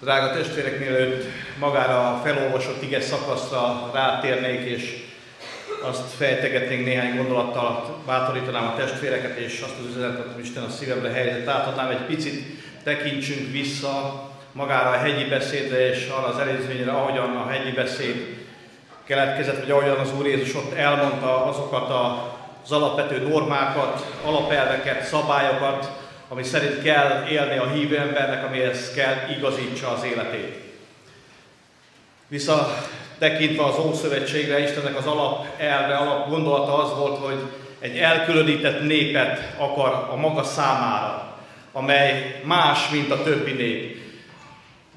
Drága testvérek, mielőtt magára a felolvasott ige szakaszra rátérnék, és azt fejtegetnénk néhány gondolattal, bátorítanám a testvéreket, és azt az üzenetet, hogy Isten a szívemre helyezett, átadnám. Egy picit, tekintsünk vissza magára a hegyi beszédre, és arra az előzményre, ahogyan a hegyi beszéd keletkezett, vagy ahogyan az Úr Jézus ott elmondta azokat az alapvető normákat, alapelveket, szabályokat, ami szerint kell élni a hívő embernek, amihez kell igazítsa az életét. Vissza tekintve az Ószövetségre, Istennek az alap elve, alap gondolata az volt, hogy egy elkülönített népet akar a maga számára, amely más, mint a többi nép.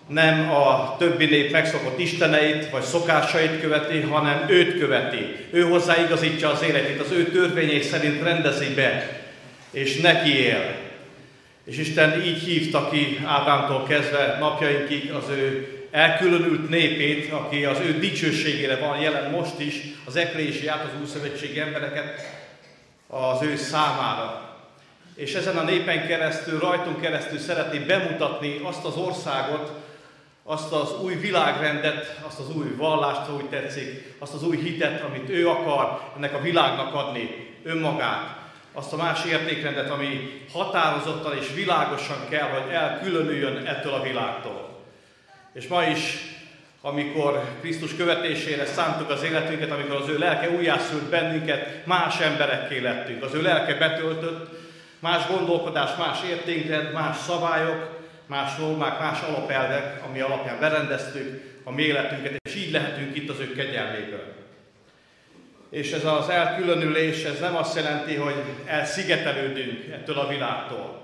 Nem a többi nép megszokott isteneit vagy szokásait követi, hanem őt követi. Ő hozzá igazítja az életét, az ő törvényei szerint rendezi be, és neki él. És Isten így hívta ki Ádámtól kezdve napjainkig az ő elkülönült népét, aki az ő dicsőségére van jelen most is, az eklésiát, az Újszövetségi embereket az ő számára. És ezen a népen keresztül, rajtunk keresztül szeretné bemutatni azt az országot, azt az új világrendet, azt az új vallást, ha úgy tetszik, azt az új hitet, amit ő akar ennek a világnak adni, önmagát azt a más értékrendet, ami határozottan és világosan kell, hogy elkülönüljön ettől a világtól. És ma is, amikor Krisztus követésére szántuk az életünket, amikor az ő lelke újjászült bennünket, más emberekké lettünk. Az ő lelke betöltött, más gondolkodás, más értékrend, más szabályok, más normák, más alapelvek, ami alapján berendeztük a mi életünket, és így lehetünk itt az ő kegyelméből és ez az elkülönülés, ez nem azt jelenti, hogy elszigetelődünk ettől a világtól.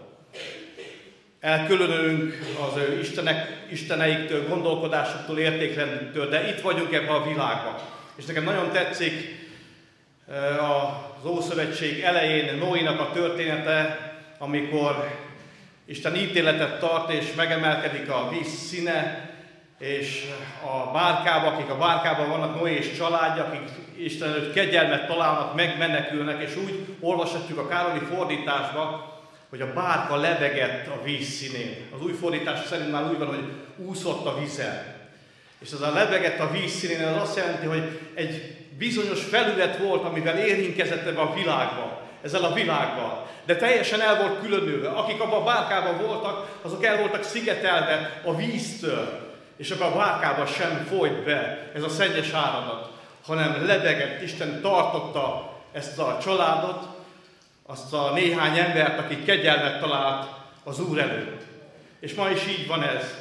Elkülönülünk az ő istenek, isteneiktől, gondolkodásoktól, értékrendünktől, de itt vagyunk ebben a világban. És nekem nagyon tetszik az Ószövetség elején Noénak a története, amikor Isten ítéletet tart és megemelkedik a víz színe, és a bárkába, akik a bárkában vannak, Noé és családja, akik Isten előtt kegyelmet találnak, megmenekülnek, és úgy olvashatjuk a Károli fordításba, hogy a bárka lebegett a víz színén. Az új fordítás szerint már úgy van, hogy úszott a vízen. És ez a lebegett a víz színén, az azt jelenti, hogy egy bizonyos felület volt, amivel érinkezett ebbe a világba, ezzel a világgal. De teljesen el volt különülve. Akik abban a bárkában voltak, azok el voltak szigetelve a víztől és abban a várkába sem folyt be ez a szennyes áradat, hanem lebegett, Isten tartotta ezt a családot, azt a néhány embert, aki kegyelmet talált az Úr előtt. És ma is így van ez.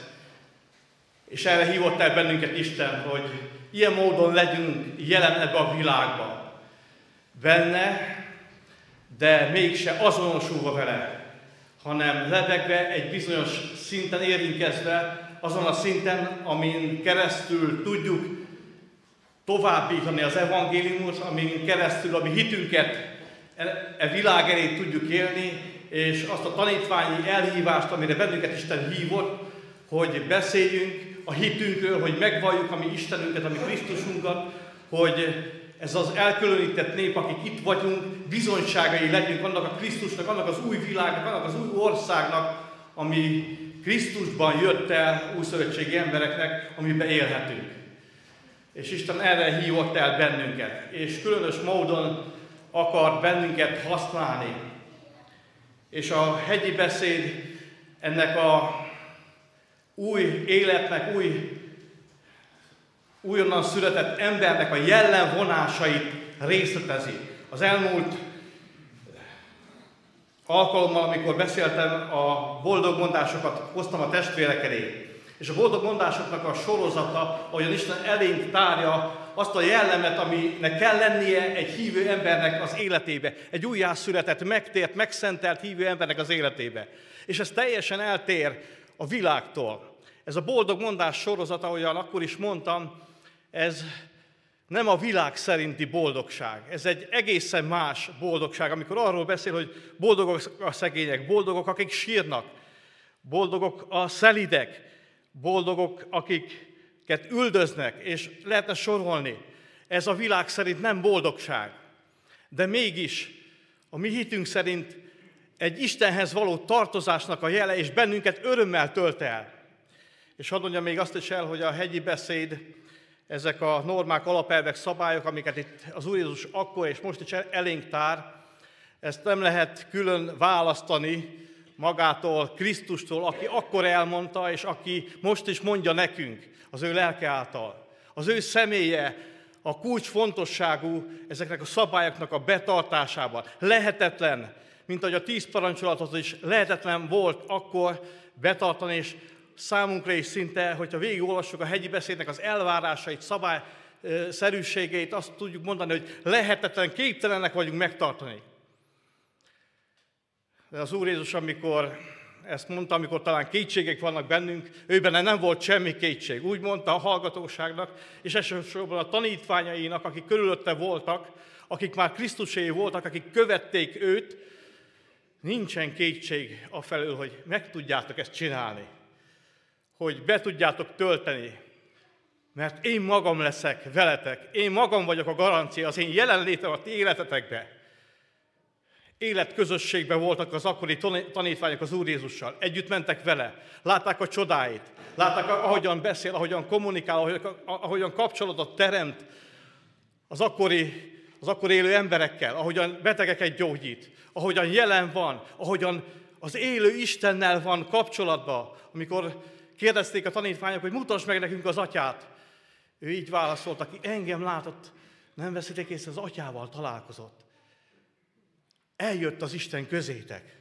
És erre hívott el bennünket Isten, hogy ilyen módon legyünk jelen ebbe a világba. Benne, de mégse azonosulva vele, hanem lebegve egy bizonyos szinten érinkezve azon a szinten, amin keresztül tudjuk továbbítani az evangéliumot, amin keresztül a mi hitünket e, e világ elé tudjuk élni, és azt a tanítványi elhívást, amire bennünket Isten hívott, hogy beszéljünk a hitünkről, hogy megvalljuk a mi Istenünket, a mi Krisztusunkat, hogy ez az elkülönített nép, akik itt vagyunk, bizonyságai legyünk annak a Krisztusnak, annak az új világnak, annak az új országnak, ami Krisztusban jött el újszövetségi embereknek, amiben élhetünk. És Isten erre hívott el bennünket, és különös módon akar bennünket használni. És a hegyi beszéd ennek a új életnek, új, újonnan született embernek a jellemvonásait részletezi. Az elmúlt alkalommal, amikor beszéltem, a boldog mondásokat hoztam a testvérek elé. És a boldog mondásoknak a sorozata, ahogyan Isten elénk tárja azt a jellemet, aminek kell lennie egy hívő embernek az életébe. Egy újjászületett, megtért, megszentelt hívő embernek az életébe. És ez teljesen eltér a világtól. Ez a boldog mondás sorozata, ahogyan akkor is mondtam, ez nem a világ szerinti boldogság. Ez egy egészen más boldogság, amikor arról beszél, hogy boldogok a szegények, boldogok, akik sírnak, boldogok a szelidek, boldogok, akiket üldöznek, és lehetne sorolni. Ez a világ szerint nem boldogság, de mégis a mi hitünk szerint egy Istenhez való tartozásnak a jele, és bennünket örömmel tölt el. És hadd mondjam még azt is el, hogy a hegyi beszéd, ezek a normák, alapelvek, szabályok, amiket itt az Úr Jézus akkor és most is elénk tár, ezt nem lehet külön választani magától, Krisztustól, aki akkor elmondta, és aki most is mondja nekünk az ő lelke által. Az ő személye a kulcsfontosságú ezeknek a szabályoknak a betartásában. Lehetetlen, mint ahogy a tíz parancsolatot is lehetetlen volt akkor betartani, és számunkra is szinte, hogyha végigolvassuk a hegyi beszédnek az elvárásait, szabályszerűségeit, azt tudjuk mondani, hogy lehetetlen, képtelenek vagyunk megtartani. De az Úr Jézus, amikor ezt mondta, amikor talán kétségek vannak bennünk, őben nem volt semmi kétség. Úgy mondta a hallgatóságnak, és elsősorban a tanítványainak, akik körülötte voltak, akik már Krisztusé voltak, akik követték őt, nincsen kétség felől, hogy meg tudjátok ezt csinálni, hogy be tudjátok tölteni, mert én magam leszek veletek, én magam vagyok a garancia, az én jelenlétem a ti életetekbe életközösségben voltak az akkori tanítványok az Úr Jézussal. Együtt mentek vele, látták a csodáit, látták, ahogyan beszél, ahogyan kommunikál, ahogyan kapcsolatot teremt az akkori, az akkor élő emberekkel, ahogyan betegeket gyógyít, ahogyan jelen van, ahogyan az élő Istennel van kapcsolatban. Amikor kérdezték a tanítványok, hogy mutasd meg nekünk az atyát, ő így válaszolt, aki engem látott, nem veszitek észre, az atyával találkozott eljött az Isten közétek.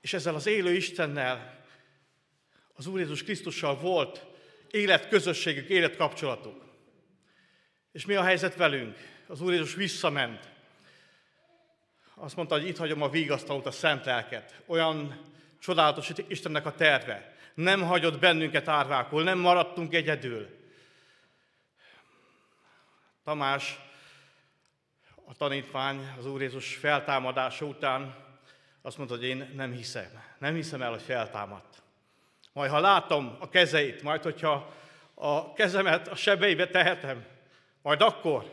És ezzel az élő Istennel, az Úr Jézus Krisztussal volt életközösségük, életkapcsolatuk. És mi a helyzet velünk? Az Úr Jézus visszament. Azt mondta, hogy itt hagyom a vígasztalót, a szent lelket. Olyan csodálatos Istennek a terve. Nem hagyott bennünket árvákul, nem maradtunk egyedül. Tamás a tanítvány az Úr Jézus feltámadása után azt mondta, hogy én nem hiszem. Nem hiszem el, hogy feltámadt. Majd ha látom a kezeit, majd hogyha a kezemet a sebeibe tehetem, majd akkor.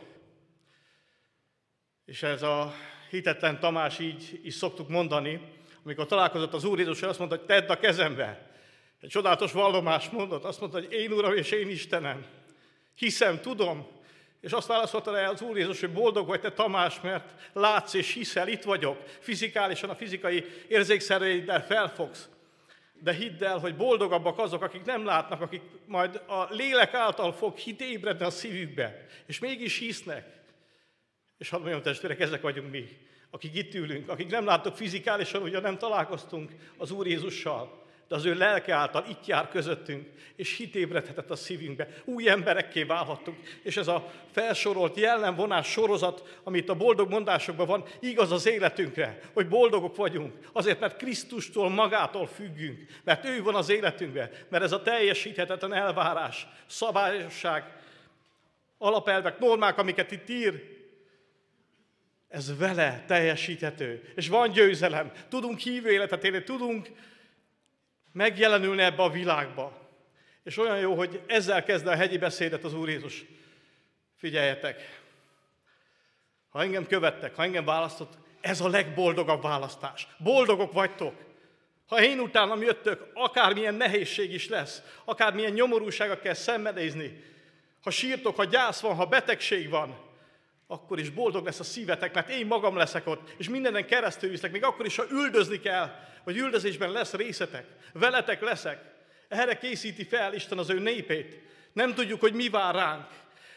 És ez a hitetlen Tamás így is szoktuk mondani, amikor találkozott az Úr Jézus, azt mondta, hogy tedd a kezembe. Egy csodálatos vallomás mondott, azt mondta, hogy én Uram és én Istenem. Hiszem, tudom, és azt válaszolta rá az Úr Jézus, hogy boldog vagy te Tamás, mert látsz és hiszel, itt vagyok. Fizikálisan a fizikai érzékszereiddel felfogsz. De hidd el, hogy boldogabbak azok, akik nem látnak, akik majd a lélek által fog hit ébredni a szívükbe, és mégis hisznek. És hadd mondjam, testvérek, ezek vagyunk mi, akik itt ülünk, akik nem látok fizikálisan, ugye nem találkoztunk az Úr Jézussal, de az ő lelke által itt jár közöttünk, és hitébredhetett a szívünkbe. Új emberekké válhattunk, és ez a felsorolt jellemvonás sorozat, amit a boldog mondásokban van, igaz az életünkre, hogy boldogok vagyunk, azért, mert Krisztustól magától függünk, mert ő van az életünkben, mert ez a teljesíthetetlen elvárás, szabályosság, alapelvek, normák, amiket itt ír, ez vele teljesíthető. És van győzelem. Tudunk hívő életet élni, tudunk megjelenülni ebbe a világba. És olyan jó, hogy ezzel kezd a hegyi beszédet az Úr Jézus. Figyeljetek, ha engem követtek, ha engem választott, ez a legboldogabb választás. Boldogok vagytok. Ha én utánam jöttök, akármilyen nehézség is lesz, akármilyen nyomorúsága kell szenvedézni, ha sírtok, ha gyász van, ha betegség van, akkor is boldog lesz a szívetek, mert én magam leszek ott, és mindenen keresztül viszlek, még akkor is, ha üldözni kell, vagy üldözésben lesz részetek, veletek leszek. Erre készíti fel Isten az ő népét. Nem tudjuk, hogy mi vár ránk,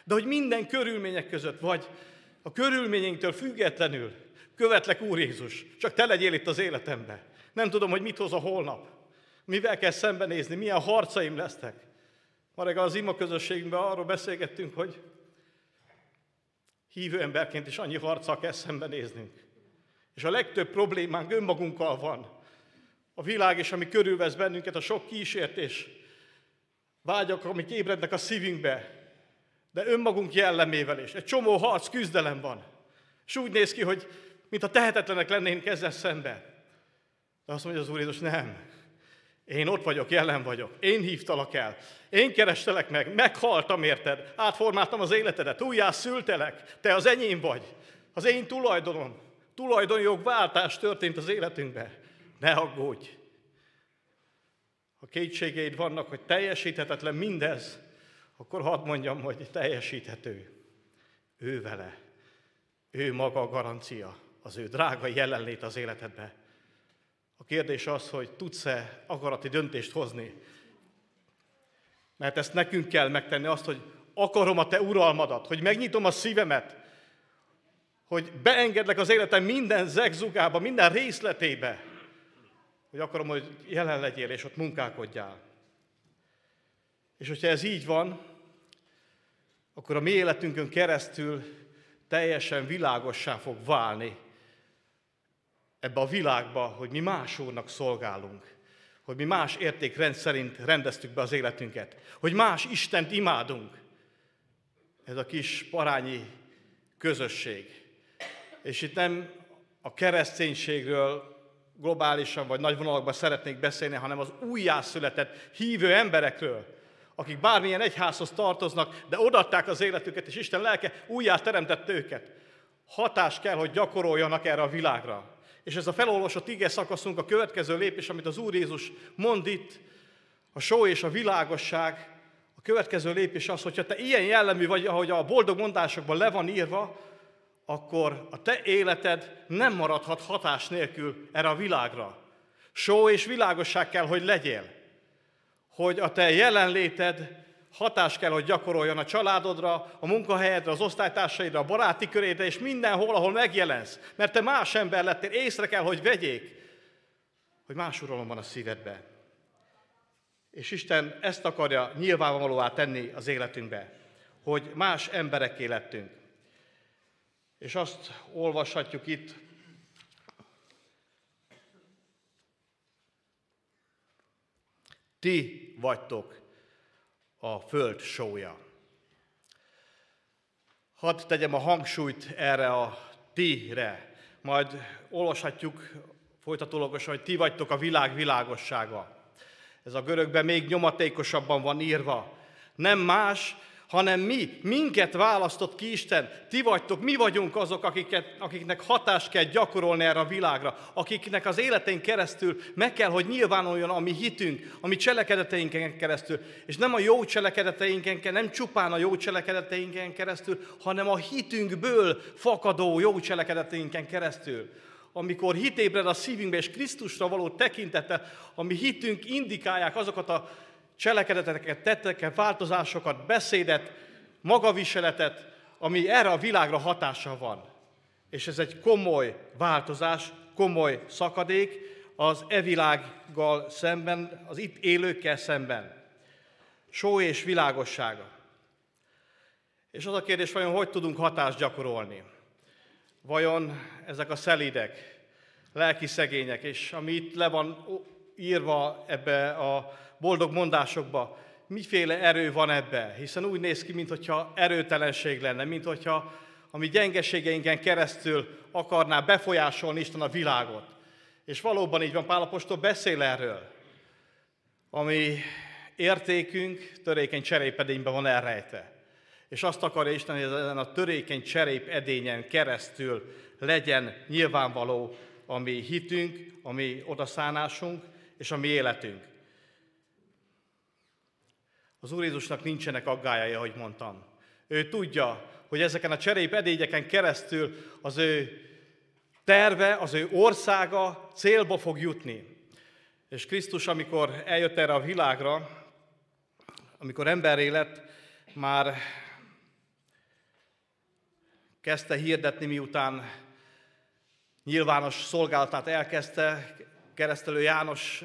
de hogy minden körülmények között, vagy a körülményeinktől függetlenül követlek Úr Jézus, csak te legyél itt az életembe. Nem tudom, hogy mit hoz a holnap, mivel kell szembenézni, milyen harcaim lesznek. Ma reggel az ima közösségünkben arról beszélgettünk, hogy hívő emberként is annyi harccal kell szembenéznünk. És a legtöbb problémánk önmagunkkal van. A világ és ami körülvesz bennünket, a sok kísértés, vágyak, amik ébrednek a szívünkbe, de önmagunk jellemével is. Egy csomó harc, küzdelem van. És úgy néz ki, hogy mintha tehetetlenek lennénk ezzel szembe. De azt mondja az Úr Jézus, nem. Én ott vagyok, jelen vagyok. Én hívtalak el. Én kerestelek meg, meghaltam érted, átformáltam az életedet, újjá szültelek, te az enyém vagy. Az én tulajdonom. Tulajdonjog váltás történt az életünkbe. Ne aggódj. ha kétségeid vannak, hogy teljesíthetetlen mindez, akkor hadd mondjam, hogy teljesíthető. Ő vele. Ő maga a garancia, az ő drága jelenlét az életedbe. A kérdés az, hogy tudsz-e akarati döntést hozni. Mert ezt nekünk kell megtenni, azt, hogy akarom a te uralmadat, hogy megnyitom a szívemet, hogy beengedlek az életem minden zegzugába, minden részletébe, hogy akarom, hogy jelen legyél, és ott munkálkodjál. És hogyha ez így van, akkor a mi életünkön keresztül teljesen világossá fog válni ebbe a világba, hogy mi más úrnak szolgálunk, hogy mi más értékrend szerint rendeztük be az életünket, hogy más Istent imádunk. Ez a kis parányi közösség. És itt nem a kereszténységről globálisan vagy nagy vonalakban szeretnék beszélni, hanem az újjászületett hívő emberekről, akik bármilyen egyházhoz tartoznak, de odaadták az életüket, és Isten lelke újjá teremtette őket. Hatás kell, hogy gyakoroljanak erre a világra. És ez a felolvasott ige szakaszunk a következő lépés, amit az Úr Jézus mond itt, a só és a világosság, a következő lépés az, hogyha te ilyen jellemű vagy, ahogy a boldog mondásokban le van írva, akkor a te életed nem maradhat hatás nélkül erre a világra. Só és világosság kell, hogy legyél. Hogy a te jelenléted hatás kell, hogy gyakoroljon a családodra, a munkahelyedre, az osztálytársaidra, a baráti körédre, és mindenhol, ahol megjelensz. Mert te más ember lettél, észre kell, hogy vegyék, hogy más uralom van a szívedbe. És Isten ezt akarja nyilvánvalóvá tenni az életünkbe, hogy más emberek lettünk. És azt olvashatjuk itt, ti vagytok a föld sója. Hadd tegyem a hangsúlyt erre a ti-re. Majd olvashatjuk folytatólagosan, hogy ti vagytok a világ világossága. Ez a görögben még nyomatékosabban van írva. Nem más, hanem mi, minket választott ki Isten, ti vagytok, mi vagyunk azok, akiket, akiknek hatást kell gyakorolni erre a világra, akiknek az életén keresztül meg kell, hogy nyilvánuljon a mi hitünk, a mi cselekedeteinken keresztül, és nem a jó cselekedeteinken, nem csupán a jó cselekedeteinken keresztül, hanem a hitünkből fakadó jó cselekedeteinken keresztül. Amikor hitébred a szívünkbe és Krisztusra való tekintettel, ami hitünk indikálják azokat a cselekedeteket, tetteket, változásokat, beszédet, magaviseletet, ami erre a világra hatása van. És ez egy komoly változás, komoly szakadék az e világgal szemben, az itt élőkkel szemben. Só és világossága. És az a kérdés, vajon hogy tudunk hatást gyakorolni? Vajon ezek a szelidek, lelki szegények, és ami itt le van írva ebbe a boldog mondásokba, miféle erő van ebbe, hiszen úgy néz ki, mintha erőtelenség lenne, mintha a mi gyengeségeinken keresztül akarná befolyásolni Isten a világot. És valóban így van, Pálapostól beszél erről. Ami értékünk törékeny cserépedényben van elrejtve. És azt akarja Isten, hogy ezen a törékeny cserép edényen keresztül legyen nyilvánvaló a mi hitünk, a mi odaszánásunk és a mi életünk. Az Úr Jézusnak nincsenek aggájai, ahogy mondtam. Ő tudja, hogy ezeken a cserép edényeken keresztül az ő terve, az ő országa célba fog jutni. És Krisztus, amikor eljött erre a világra, amikor emberré lett, már kezdte hirdetni, miután nyilvános szolgálatát elkezdte, keresztelő János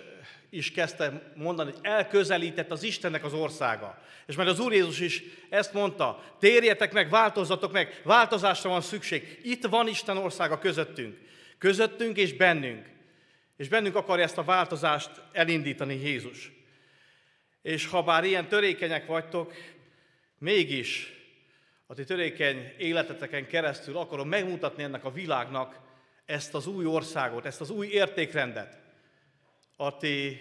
is kezdte mondani, hogy elközelített az Istennek az országa. És majd az Úr Jézus is ezt mondta, térjetek meg, változzatok meg, változásra van szükség. Itt van Isten országa közöttünk. Közöttünk és bennünk. És bennünk akarja ezt a változást elindítani Jézus. És ha bár ilyen törékenyek vagytok, mégis a ti törékeny életeteken keresztül akarom megmutatni ennek a világnak ezt az új országot, ezt az új értékrendet, a ti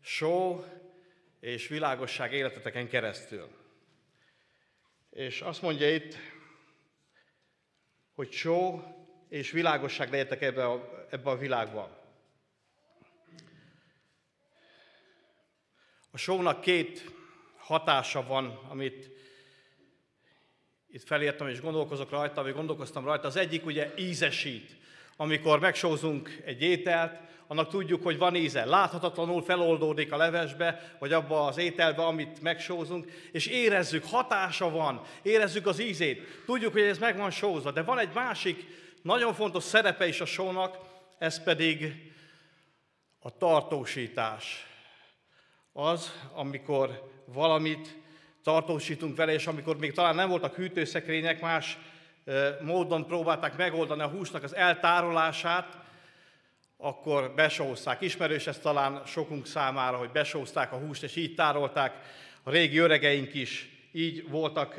só és világosság életeteken keresztül. És azt mondja itt, hogy só és világosság legyetek ebbe a, ebbe a világba. A sónak két hatása van, amit itt felértem és gondolkozok rajta, vagy gondolkoztam rajta. Az egyik ugye ízesít. Amikor megsózunk egy ételt, annak tudjuk, hogy van íze. Láthatatlanul feloldódik a levesbe, vagy abba az ételbe, amit megsózunk, és érezzük, hatása van, érezzük az ízét. Tudjuk, hogy ez meg van sózva, de van egy másik nagyon fontos szerepe is a sónak, ez pedig a tartósítás. Az, amikor valamit tartósítunk vele, és amikor még talán nem voltak hűtőszekrények, más módon próbálták megoldani a húsnak az eltárolását, akkor besózták. Ismerős ez talán sokunk számára, hogy besózták a húst, és így tárolták. A régi öregeink is így voltak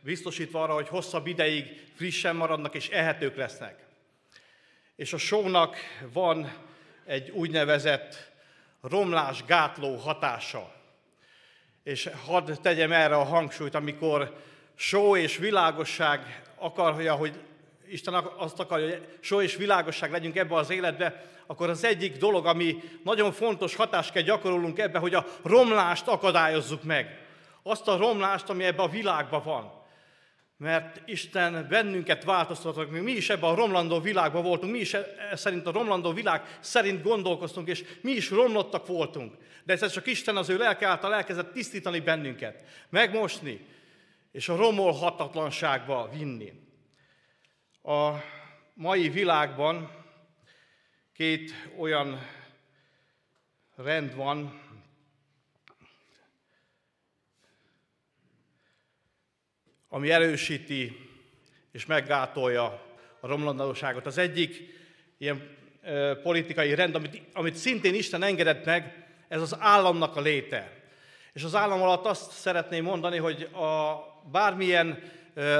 biztosítva arra, hogy hosszabb ideig frissen maradnak és ehetők lesznek. És a sónak van egy úgynevezett romlás gátló hatása. És hadd tegyem erre a hangsúlyt, amikor só és világosság akarja, hogy Isten azt akarja, hogy só és világosság legyünk ebbe az életbe, akkor az egyik dolog, ami nagyon fontos hatást kell gyakorolunk ebbe, hogy a romlást akadályozzuk meg. Azt a romlást, ami ebbe a világban van. Mert Isten bennünket változtatott, mi is ebben a romlandó világban voltunk, mi is e, szerint a romlandó világ szerint gondolkoztunk, és mi is romlottak voltunk. De ez csak Isten az ő lelke által elkezdett tisztítani bennünket, megmosni, és a romolhatatlanságba vinni. A mai világban két olyan rend van, ami erősíti és meggátolja a romlandóságot. Az egyik ilyen politikai rend, amit, amit szintén Isten engedett meg, ez az államnak a léte. És az állam alatt azt szeretném mondani, hogy a bármilyen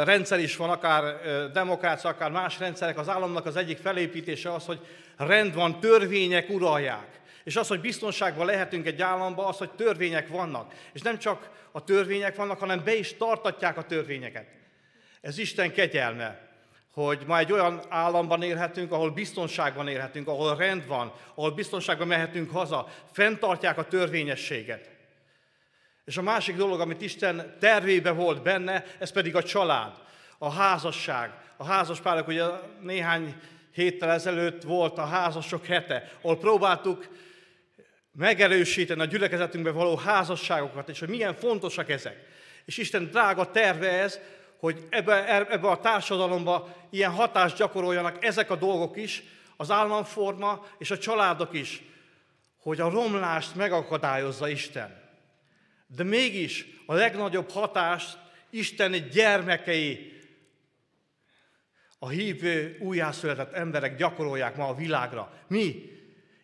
rendszer is van, akár demokrácia, akár más rendszerek, az államnak az egyik felépítése az, hogy rend van, törvények uralják. És az, hogy biztonságban lehetünk egy államban, az, hogy törvények vannak. És nem csak a törvények vannak, hanem be is tartatják a törvényeket. Ez Isten kegyelme, hogy ma egy olyan államban élhetünk, ahol biztonságban élhetünk, ahol rend van, ahol biztonságban mehetünk haza, fenntartják a törvényességet. És a másik dolog, amit Isten tervébe volt benne, ez pedig a család, a házasság. A házaspárok, ugye néhány héttel ezelőtt volt a házasok hete, ahol próbáltuk megerősíteni a gyülekezetünkben való házasságokat, és hogy milyen fontosak ezek. És Isten drága terve ez, hogy ebbe, ebbe a társadalomba ilyen hatást gyakoroljanak ezek a dolgok is, az államforma és a családok is, hogy a romlást megakadályozza Isten. De mégis a legnagyobb hatást Isten gyermekei, a hívő, újjászületett emberek gyakorolják ma a világra. Mi?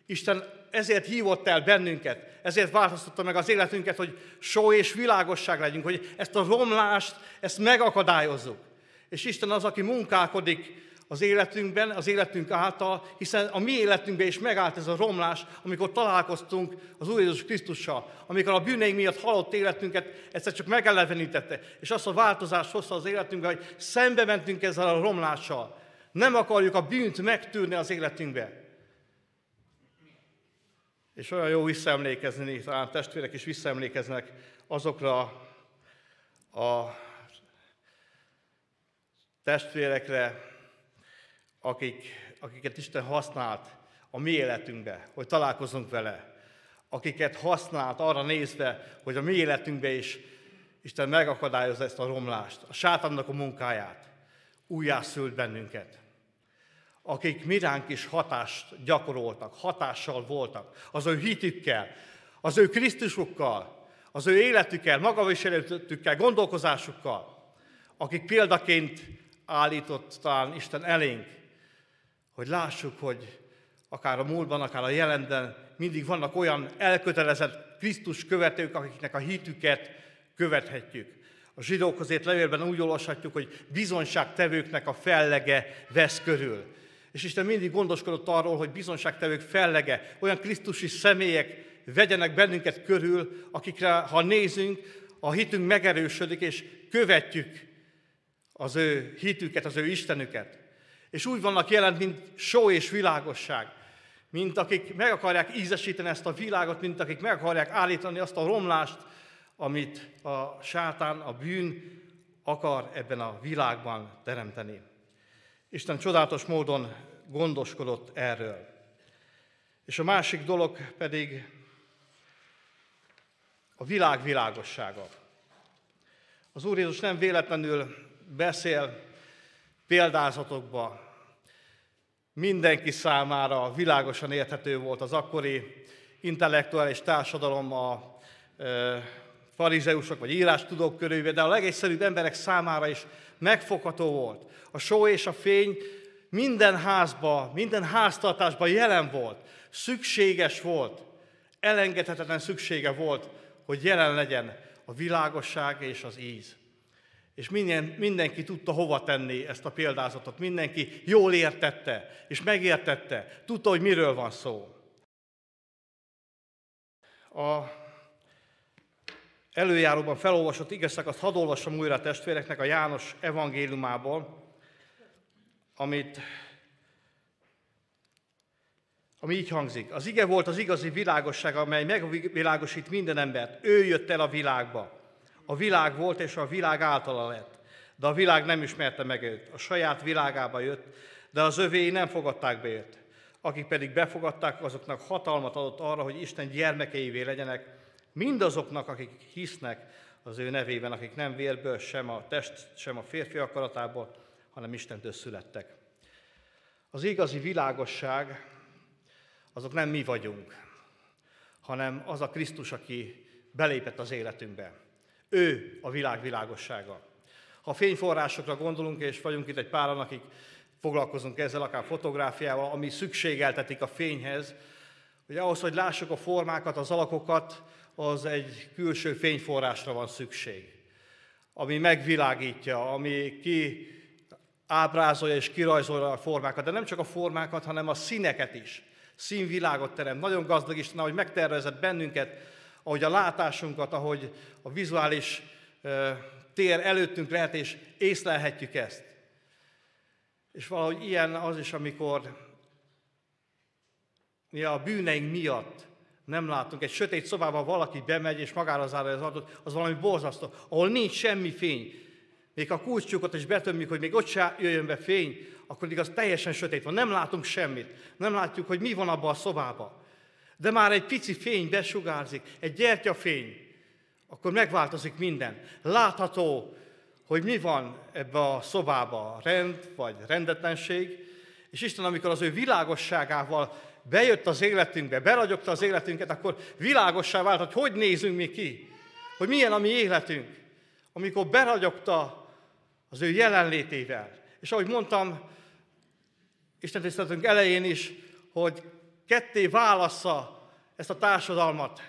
Isten ezért hívott el bennünket, ezért változtatta meg az életünket, hogy só és világosság legyünk, hogy ezt a romlást, ezt megakadályozzuk. És Isten az, aki munkálkodik az életünkben, az életünk által, hiszen a mi életünkben is megállt ez a romlás, amikor találkoztunk az Úr Jézus Krisztussal, amikor a bűneink miatt halott életünket egyszer csak megelevenítette, és azt a változást hozta az életünkbe, hogy szembe mentünk ezzel a romlással. Nem akarjuk a bűnt megtűrni az életünkbe. És olyan jó visszaemlékezni, talán testvérek is visszaemlékeznek azokra a testvérekre, akik, akiket Isten használt a mi életünkbe, hogy találkozunk vele. Akiket használt arra nézve, hogy a mi életünkbe is Isten megakadályozza ezt a romlást, a sátannak a munkáját. Újjászült bennünket akik miránk is hatást gyakoroltak, hatással voltak, az ő hitükkel, az ő Krisztusukkal, az ő életükkel, magaviseletükkel, gondolkozásukkal, akik példaként állított talán Isten elénk, hogy lássuk, hogy akár a múltban, akár a jelenben mindig vannak olyan elkötelezett Krisztus követők, akiknek a hitüket követhetjük. A zsidókhoz ért levélben úgy olvashatjuk, hogy bizonyságtevőknek a fellege vesz körül. És Isten mindig gondoskodott arról, hogy bizonságtevők fellege, olyan Krisztusi személyek vegyenek bennünket körül, akikre, ha nézünk, a hitünk megerősödik, és követjük az ő hitüket, az ő Istenüket. És úgy vannak jelen, mint só és világosság. mint akik meg akarják ízesíteni ezt a világot, mint akik meg akarják állítani azt a romlást, amit a sátán, a bűn akar ebben a világban teremteni. Isten csodálatos módon gondoskodott erről. És a másik dolog pedig a világ világossága. Az Úr Jézus nem véletlenül beszél példázatokba. Mindenki számára világosan érthető volt az akkori intellektuális társadalom a e, farizeusok vagy írástudók körülvéve, de a legegyszerűbb emberek számára is megfogható volt. A só és a fény minden házba, minden háztartásban jelen volt, szükséges volt, elengedhetetlen szüksége volt, hogy jelen legyen a világosság és az íz. És minden, mindenki tudta hova tenni ezt a példázatot, mindenki jól értette, és megértette, tudta, hogy miről van szó. A előjáróban felolvasott igeszakaszt hadd olvassam újra a testvéreknek a János evangéliumából, amit, ami így hangzik. Az ige volt az igazi világosság, amely megvilágosít minden embert. Ő jött el a világba. A világ volt, és a világ általa lett. De a világ nem ismerte meg őt. A saját világába jött, de az övéi nem fogadták be őt. Akik pedig befogadták, azoknak hatalmat adott arra, hogy Isten gyermekeivé legyenek, mindazoknak, akik hisznek az ő nevében, akik nem vérből, sem a test, sem a férfi akaratából, hanem Istentől születtek. Az igazi világosság azok nem mi vagyunk, hanem az a Krisztus, aki belépett az életünkbe. Ő a világ világossága. Ha fényforrásokra gondolunk, és vagyunk itt egy páran, akik foglalkozunk ezzel, akár fotográfiával, ami szükségeltetik a fényhez, hogy ahhoz, hogy lássuk a formákat, az alakokat, az egy külső fényforrásra van szükség, ami megvilágítja, ami ki ábrázolja és kirajzolja a formákat, de nem csak a formákat, hanem a színeket is. Színvilágot teremt. Nagyon gazdag Isten, ahogy megtervezett bennünket, ahogy a látásunkat, ahogy a vizuális tér előttünk lehet, és észlelhetjük ezt. És valahogy ilyen az is, amikor mi a bűneink miatt nem látunk. Egy sötét szobában valaki bemegy, és magára zárja az adatot, az valami borzasztó, ahol nincs semmi fény. Még a kulcsukot is betömjük, hogy még ott se jöjjön be fény, akkor igaz teljesen sötét van, nem látunk semmit. Nem látjuk, hogy mi van abban a szobában. De már egy pici fény besugárzik, egy gyertyafény, akkor megváltozik minden. Látható, hogy mi van ebbe a szobába, rend vagy rendetlenség, és Isten, amikor az ő világosságával bejött az életünkbe, beragyogta az életünket, akkor világossá vált, hogy hogy nézünk mi ki, hogy milyen a mi életünk, amikor beragyogta az ő jelenlétével. És ahogy mondtam, Isten tiszteletünk elején is, hogy ketté válassza ezt a társadalmat,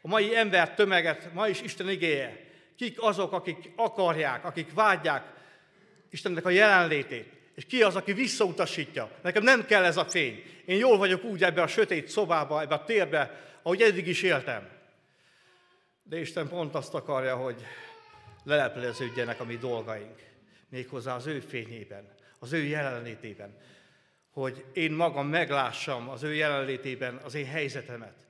a mai ember tömeget, ma is Isten igéje. Kik azok, akik akarják, akik vágyják Istennek a jelenlétét. És ki az, aki visszautasítja? Nekem nem kell ez a fény. Én jól vagyok úgy ebbe a sötét szobába, ebbe a térbe, ahogy eddig is éltem. De Isten pont azt akarja, hogy lelepleződjenek a mi dolgaink. Méghozzá az ő fényében, az ő jelenlétében. Hogy én magam meglássam az ő jelenlétében az én helyzetemet.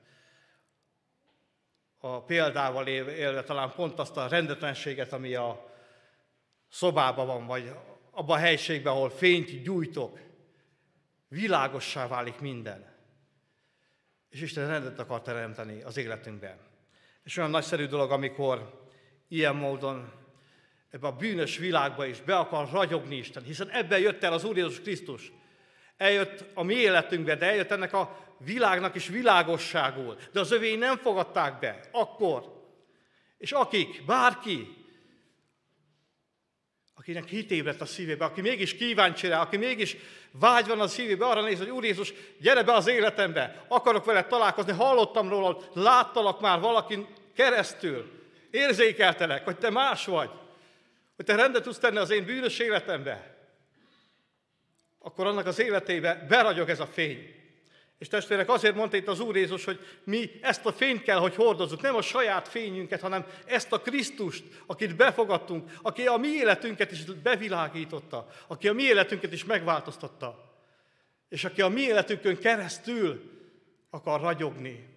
A példával élve talán pont azt a rendetlenséget, ami a szobában van, vagy abban a helységben, ahol fényt gyújtok, világossá válik minden. És Isten rendet akar teremteni az életünkben. És olyan nagyszerű dolog, amikor ilyen módon ebbe a bűnös világba is be akar ragyogni Isten, hiszen ebben jött el az Úr Jézus Krisztus. Eljött a mi életünkbe, de eljött ennek a világnak is világosságul. De az övéi nem fogadták be akkor. És akik, bárki, akinek hitébret a szívébe, aki mégis kíváncsi rá, aki mégis vágy van a szívébe, arra néz, hogy Úr Jézus, gyere be az életembe, akarok veled találkozni, hallottam róla, láttalak már valakin keresztül, érzékeltelek, hogy te más vagy, hogy te rendet tudsz tenni az én bűnös életembe, akkor annak az életébe beragyog ez a fény. És testvérek, azért mondta itt az Úr Jézus, hogy mi ezt a fényt kell, hogy hordozzuk, nem a saját fényünket, hanem ezt a Krisztust, akit befogadtunk, aki a mi életünket is bevilágította, aki a mi életünket is megváltoztatta. és aki a mi életünkön keresztül akar ragyogni,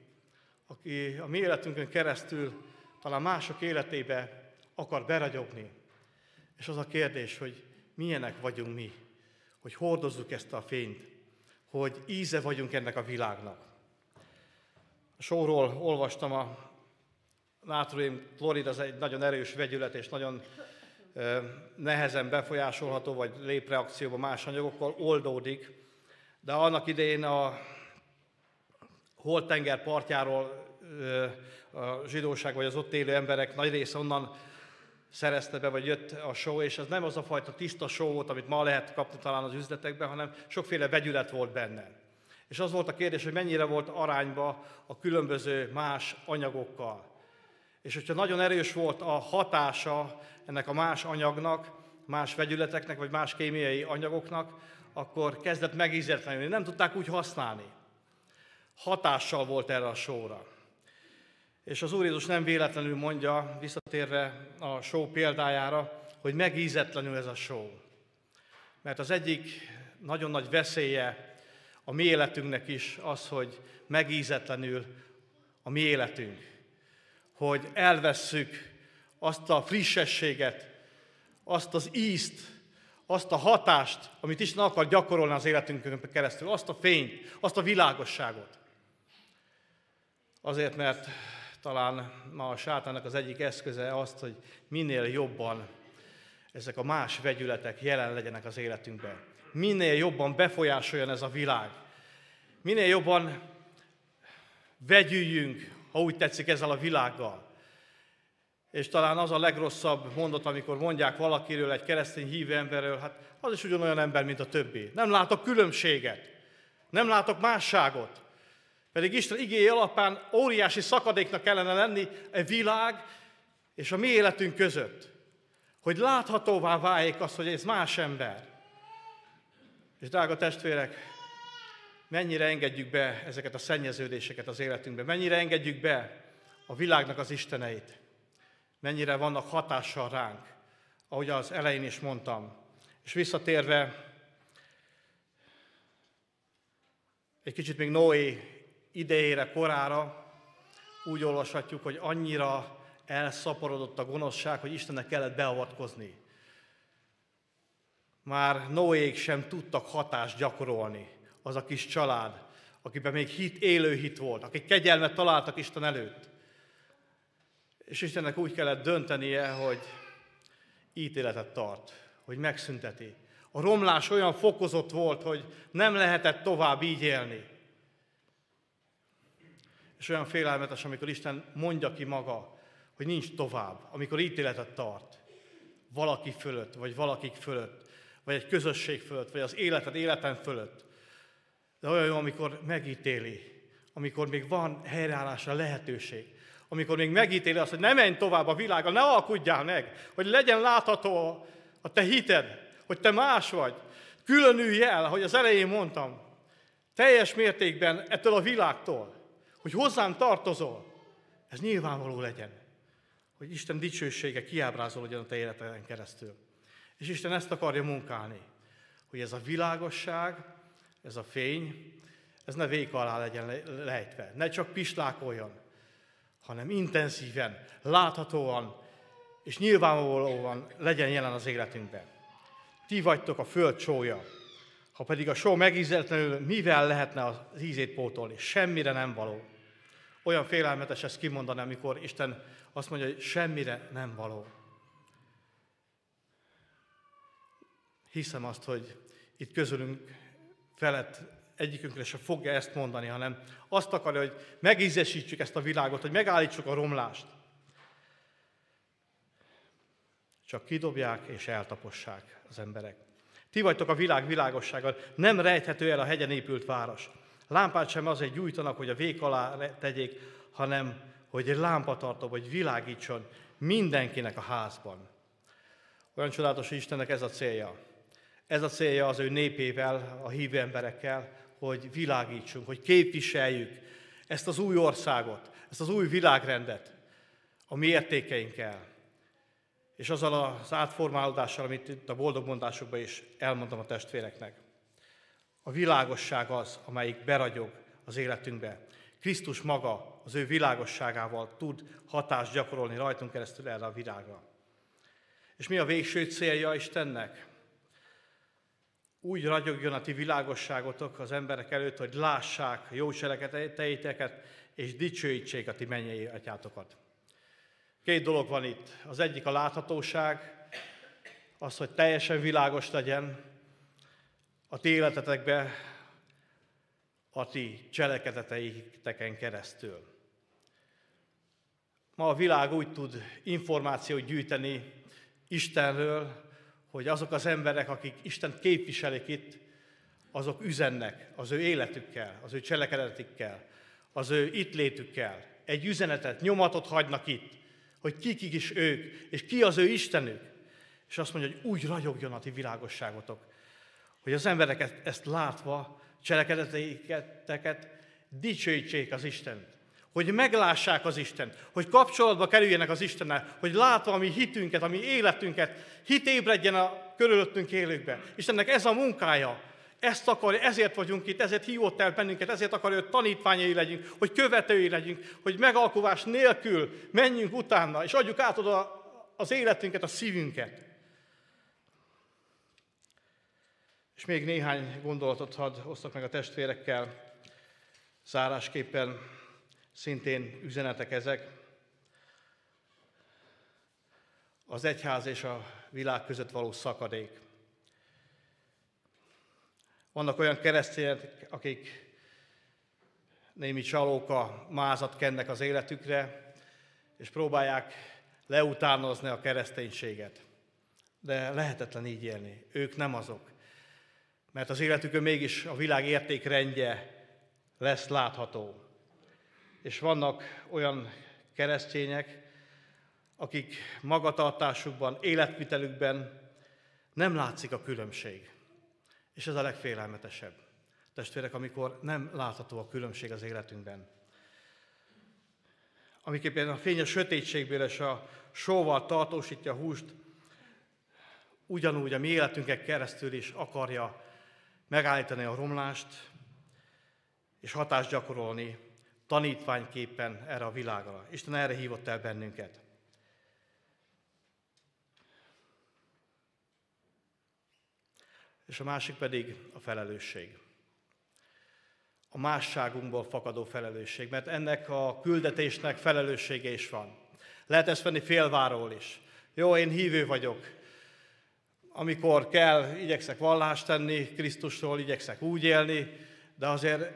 aki a mi életünkön keresztül talán mások életébe akar beragyogni. És az a kérdés, hogy milyenek vagyunk mi, hogy hordozzuk ezt a fényt, hogy íze vagyunk ennek a világnak. A sóról olvastam a nátrium klorid, az egy nagyon erős vegyület, és nagyon nehezen befolyásolható, vagy lépreakcióba más anyagokkal oldódik, de annak idején a Holtenger partjáról a zsidóság vagy az ott élő emberek nagy része onnan szerezte be, vagy jött a só, és ez nem az a fajta tiszta só volt, amit ma lehet kapni talán az üzletekben, hanem sokféle vegyület volt benne. És az volt a kérdés, hogy mennyire volt arányba a különböző más anyagokkal. És hogyha nagyon erős volt a hatása ennek a más anyagnak, más vegyületeknek, vagy más kémiai anyagoknak, akkor kezdett megízetlenülni. Nem tudták úgy használni. Hatással volt erre a sóra. És az Úr Jézus nem véletlenül mondja, visszatérve a só példájára, hogy megízetlenül ez a só. Mert az egyik nagyon nagy veszélye a mi életünknek is az, hogy megízetlenül a mi életünk. Hogy elvesszük azt a frissességet, azt az ízt, azt a hatást, amit Isten akar gyakorolni az életünkön keresztül, azt a fényt, azt a világosságot. Azért, mert talán ma a sátának az egyik eszköze azt, hogy minél jobban ezek a más vegyületek jelen legyenek az életünkben. Minél jobban befolyásoljon ez a világ. Minél jobban vegyüljünk, ha úgy tetszik, ezzel a világgal. És talán az a legrosszabb mondat, amikor mondják valakiről, egy keresztény hívő emberről, hát az is ugyanolyan ember, mint a többi. Nem látok különbséget, nem látok másságot. Pedig Isten igéje alapán óriási szakadéknak kellene lenni a világ és a mi életünk között. Hogy láthatóvá váljék az, hogy ez más ember. És drága testvérek, mennyire engedjük be ezeket a szennyeződéseket az életünkbe, mennyire engedjük be a világnak az isteneit, mennyire vannak hatással ránk, ahogy az elején is mondtam. És visszatérve, egy kicsit még Noé idejére, korára úgy olvashatjuk, hogy annyira elszaporodott a gonoszság, hogy Istennek kellett beavatkozni. Már Noék sem tudtak hatást gyakorolni, az a kis család, akiben még hit, élő hit volt, akik kegyelmet találtak Isten előtt. És Istennek úgy kellett döntenie, hogy ítéletet tart, hogy megszünteti. A romlás olyan fokozott volt, hogy nem lehetett tovább így élni. És olyan félelmetes, amikor Isten mondja ki maga, hogy nincs tovább, amikor ítéletet tart valaki fölött, vagy valakik fölött, vagy egy közösség fölött, vagy az életed életen fölött. De olyan jó, amikor megítéli, amikor még van helyreállásra lehetőség, amikor még megítéli azt, hogy ne menj tovább a világgal, ne alkudjál meg, hogy legyen látható a te hited, hogy te más vagy. Különülj el, hogy az elején mondtam, teljes mértékben ettől a világtól hogy hozzám tartozol, ez nyilvánvaló legyen, hogy Isten dicsősége kiábrázolódjon a te életeden keresztül. És Isten ezt akarja munkálni, hogy ez a világosság, ez a fény, ez ne vék alá legyen lejtve, ne csak pislákoljon, hanem intenzíven, láthatóan és nyilvánvalóan legyen jelen az életünkben. Ti vagytok a föld csója, ha pedig a só megízetlenül, mivel lehetne az ízét pótolni? Semmire nem való. Olyan félelmetes ezt kimondani, amikor Isten azt mondja, hogy semmire nem való. Hiszem azt, hogy itt közülünk felett egyikünkre se fogja ezt mondani, hanem azt akarja, hogy megízesítsük ezt a világot, hogy megállítsuk a romlást. Csak kidobják és eltapossák az emberek. Ti vagytok a világ világossága, nem rejthető el a hegyen épült város. Lámpát sem azért gyújtanak, hogy a vék alá tegyék, hanem hogy egy lámpatartó, vagy világítson mindenkinek a házban. Olyan csodálatos, hogy Istennek ez a célja. Ez a célja az ő népével, a hívő emberekkel, hogy világítsunk, hogy képviseljük ezt az új országot, ezt az új világrendet a mi értékeinkkel. És azzal az átformálódással, amit itt a boldog mondásokban is elmondtam a testvéreknek A világosság az, amelyik beragyog az életünkbe. Krisztus maga az ő világosságával tud hatást gyakorolni rajtunk keresztül erre a világra. És mi a végső célja Istennek? Úgy ragyogjon a ti világosságotok az emberek előtt, hogy lássák jó cselekedeteiteket, és dicsőítsék a ti mennyei atyátokat. Két dolog van itt. Az egyik a láthatóság, az, hogy teljesen világos legyen a ti életetekbe, a ti cselekedeteiteken keresztül. Ma a világ úgy tud információt gyűjteni Istenről, hogy azok az emberek, akik Isten képviselik itt, azok üzennek az ő életükkel, az ő cselekedetikkel, az ő itt létükkel. Egy üzenetet, nyomatot hagynak itt, hogy kik is ők, és ki az ő Istenük. És azt mondja, hogy úgy ragyogjon a ti világosságotok, hogy az embereket ezt látva, cselekedeteiket dicsőítsék az Istent. Hogy meglássák az Istent, hogy kapcsolatba kerüljenek az Istennel, hogy látva a mi hitünket, a mi életünket, hit ébredjen a körülöttünk élőkbe. Istennek ez a munkája, ezt akarja, ezért vagyunk itt, ezért hívott el bennünket, ezért akarja, hogy tanítványai legyünk, hogy követői legyünk, hogy megalkovás nélkül menjünk utána, és adjuk át oda az életünket, a szívünket. És még néhány gondolatot hadd osztok meg a testvérekkel. Zárásképpen szintén üzenetek ezek. Az egyház és a világ között való szakadék. Vannak olyan keresztények, akik némi csalóka mázat kennek az életükre, és próbálják leutánozni a kereszténységet. De lehetetlen így élni. Ők nem azok mert az életükön mégis a világ értékrendje lesz látható. És vannak olyan keresztények, akik magatartásukban, életvitelükben nem látszik a különbség. És ez a legfélelmetesebb. Testvérek, amikor nem látható a különbség az életünkben. Amiképpen a fény a sötétségből és a sóval tartósítja a húst, ugyanúgy a mi életünkkel keresztül is akarja megállítani a romlást, és hatást gyakorolni tanítványképpen erre a világra. Isten erre hívott el bennünket. És a másik pedig a felelősség. A másságunkból fakadó felelősség, mert ennek a küldetésnek felelőssége is van. Lehet ezt venni félváról is. Jó, én hívő vagyok, amikor kell, igyekszek vallást tenni Krisztusról, igyekszek úgy élni, de azért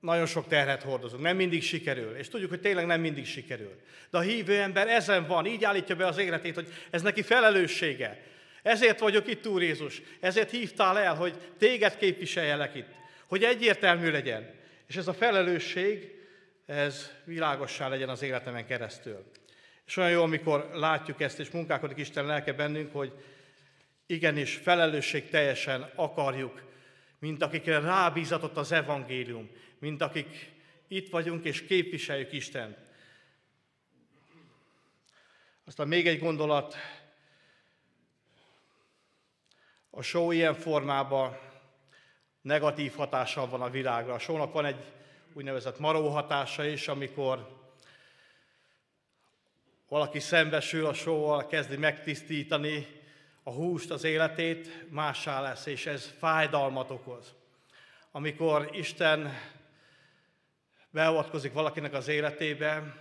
nagyon sok terhet hordozunk. Nem mindig sikerül, és tudjuk, hogy tényleg nem mindig sikerül. De a hívő ember ezen van, így állítja be az életét, hogy ez neki felelőssége. Ezért vagyok itt, Úr Jézus, ezért hívtál el, hogy téged képviseljelek itt, hogy egyértelmű legyen. És ez a felelősség, ez világossá legyen az életemen keresztül. És olyan jó, amikor látjuk ezt, és munkálkodik Isten lelke bennünk, hogy igenis felelősség teljesen akarjuk, mint akikre rábízatott az evangélium, mint akik itt vagyunk és képviseljük Istent. Aztán még egy gondolat, a show ilyen formában negatív hatással van a világra. A shownak van egy úgynevezett maró hatása is, amikor valaki szembesül a showval, kezdi megtisztítani a húst, az életét, mássá lesz, és ez fájdalmat okoz. Amikor Isten beavatkozik valakinek az életébe,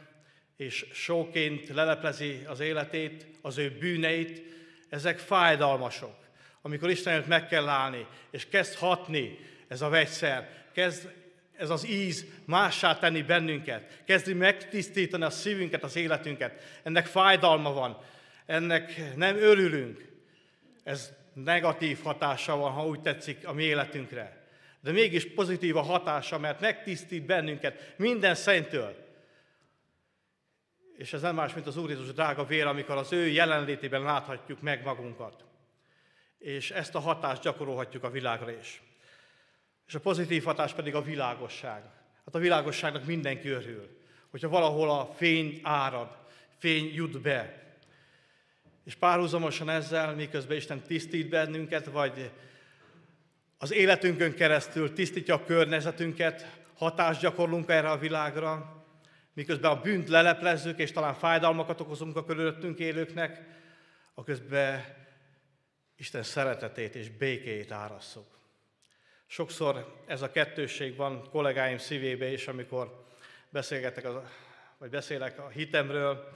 és sóként leleplezi az életét, az ő bűneit, ezek fájdalmasok. Amikor Istenért meg kell állni, és kezd hatni ez a vegyszer, kezd ez az íz mássá tenni bennünket, kezdi megtisztítani a szívünket, az életünket. Ennek fájdalma van, ennek nem örülünk, ez negatív hatása van, ha úgy tetszik, a mi életünkre. De mégis pozitív a hatása, mert megtisztít bennünket minden szentől. És ez nem más, mint az Úr Jézus drága vér, amikor az ő jelenlétében láthatjuk meg magunkat. És ezt a hatást gyakorolhatjuk a világra is. És a pozitív hatás pedig a világosság. Hát a világosságnak mindenki örül. Hogyha valahol a fény árad, fény jut be, és párhuzamosan ezzel, miközben Isten tisztít bennünket, vagy az életünkön keresztül tisztítja a környezetünket, hatást gyakorlunk erre a világra, miközben a bűnt leleplezzük, és talán fájdalmakat okozunk a körülöttünk élőknek, a közben Isten szeretetét és békéjét árasszuk. Sokszor ez a kettősség van kollégáim szívébe is, amikor beszélgetek, vagy beszélek a hitemről,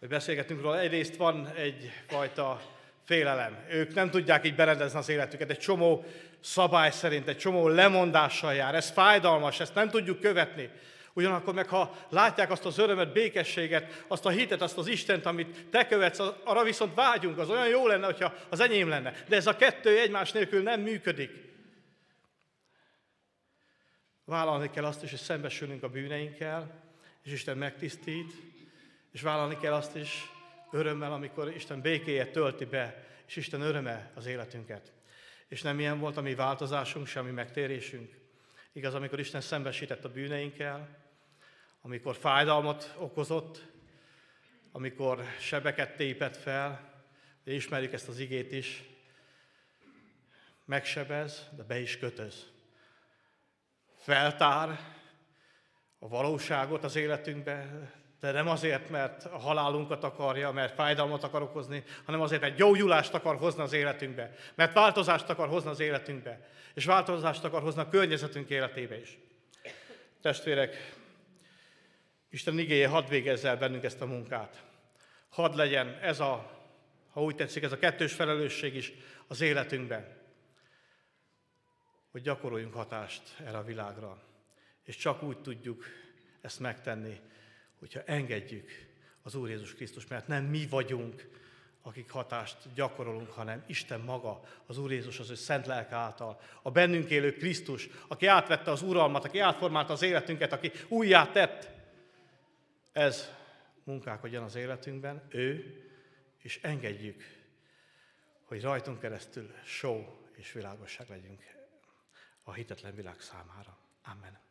vagy beszélgetünk róla. Egyrészt van egyfajta félelem. Ők nem tudják így berendezni az életüket. Egy csomó szabály szerint, egy csomó lemondással jár. Ez fájdalmas, ezt nem tudjuk követni. Ugyanakkor meg, ha látják azt az örömet, békességet, azt a hitet, azt az Istent, amit te követsz, arra viszont vágyunk, az olyan jó lenne, hogyha az enyém lenne. De ez a kettő egymás nélkül nem működik. Vállalni kell azt is, hogy szembesülünk a bűneinkkel, és Isten megtisztít, és vállalni kell azt is örömmel, amikor Isten békéje tölti be, és Isten öröme az életünket. És nem ilyen volt a mi változásunk, sem mi megtérésünk. Igaz, amikor Isten szembesített a bűneinkkel, amikor fájdalmat okozott, amikor sebeket tépett fel, de ismerjük ezt az igét is, megsebez, de be is kötöz. Feltár a valóságot az életünkbe, de nem azért, mert a halálunkat akarja, mert fájdalmat akar okozni, hanem azért, mert gyógyulást akar hozni az életünkbe. Mert változást akar hozni az életünkbe. És változást akar hozni a környezetünk életébe is. Testvérek, Isten igéje hadd végezze el bennünk ezt a munkát. Hadd legyen ez a, ha úgy tetszik, ez a kettős felelősség is az életünkben. Hogy gyakoroljunk hatást erre a világra. És csak úgy tudjuk ezt megtenni, hogyha engedjük az Úr Jézus Krisztus, mert nem mi vagyunk, akik hatást gyakorolunk, hanem Isten maga, az Úr Jézus az ő szent lelke által, a bennünk élő Krisztus, aki átvette az uralmat, aki átformálta az életünket, aki újjá tett. Ez munkálkodjon az életünkben, ő, és engedjük, hogy rajtunk keresztül só és világosság legyünk a hitetlen világ számára. Amen.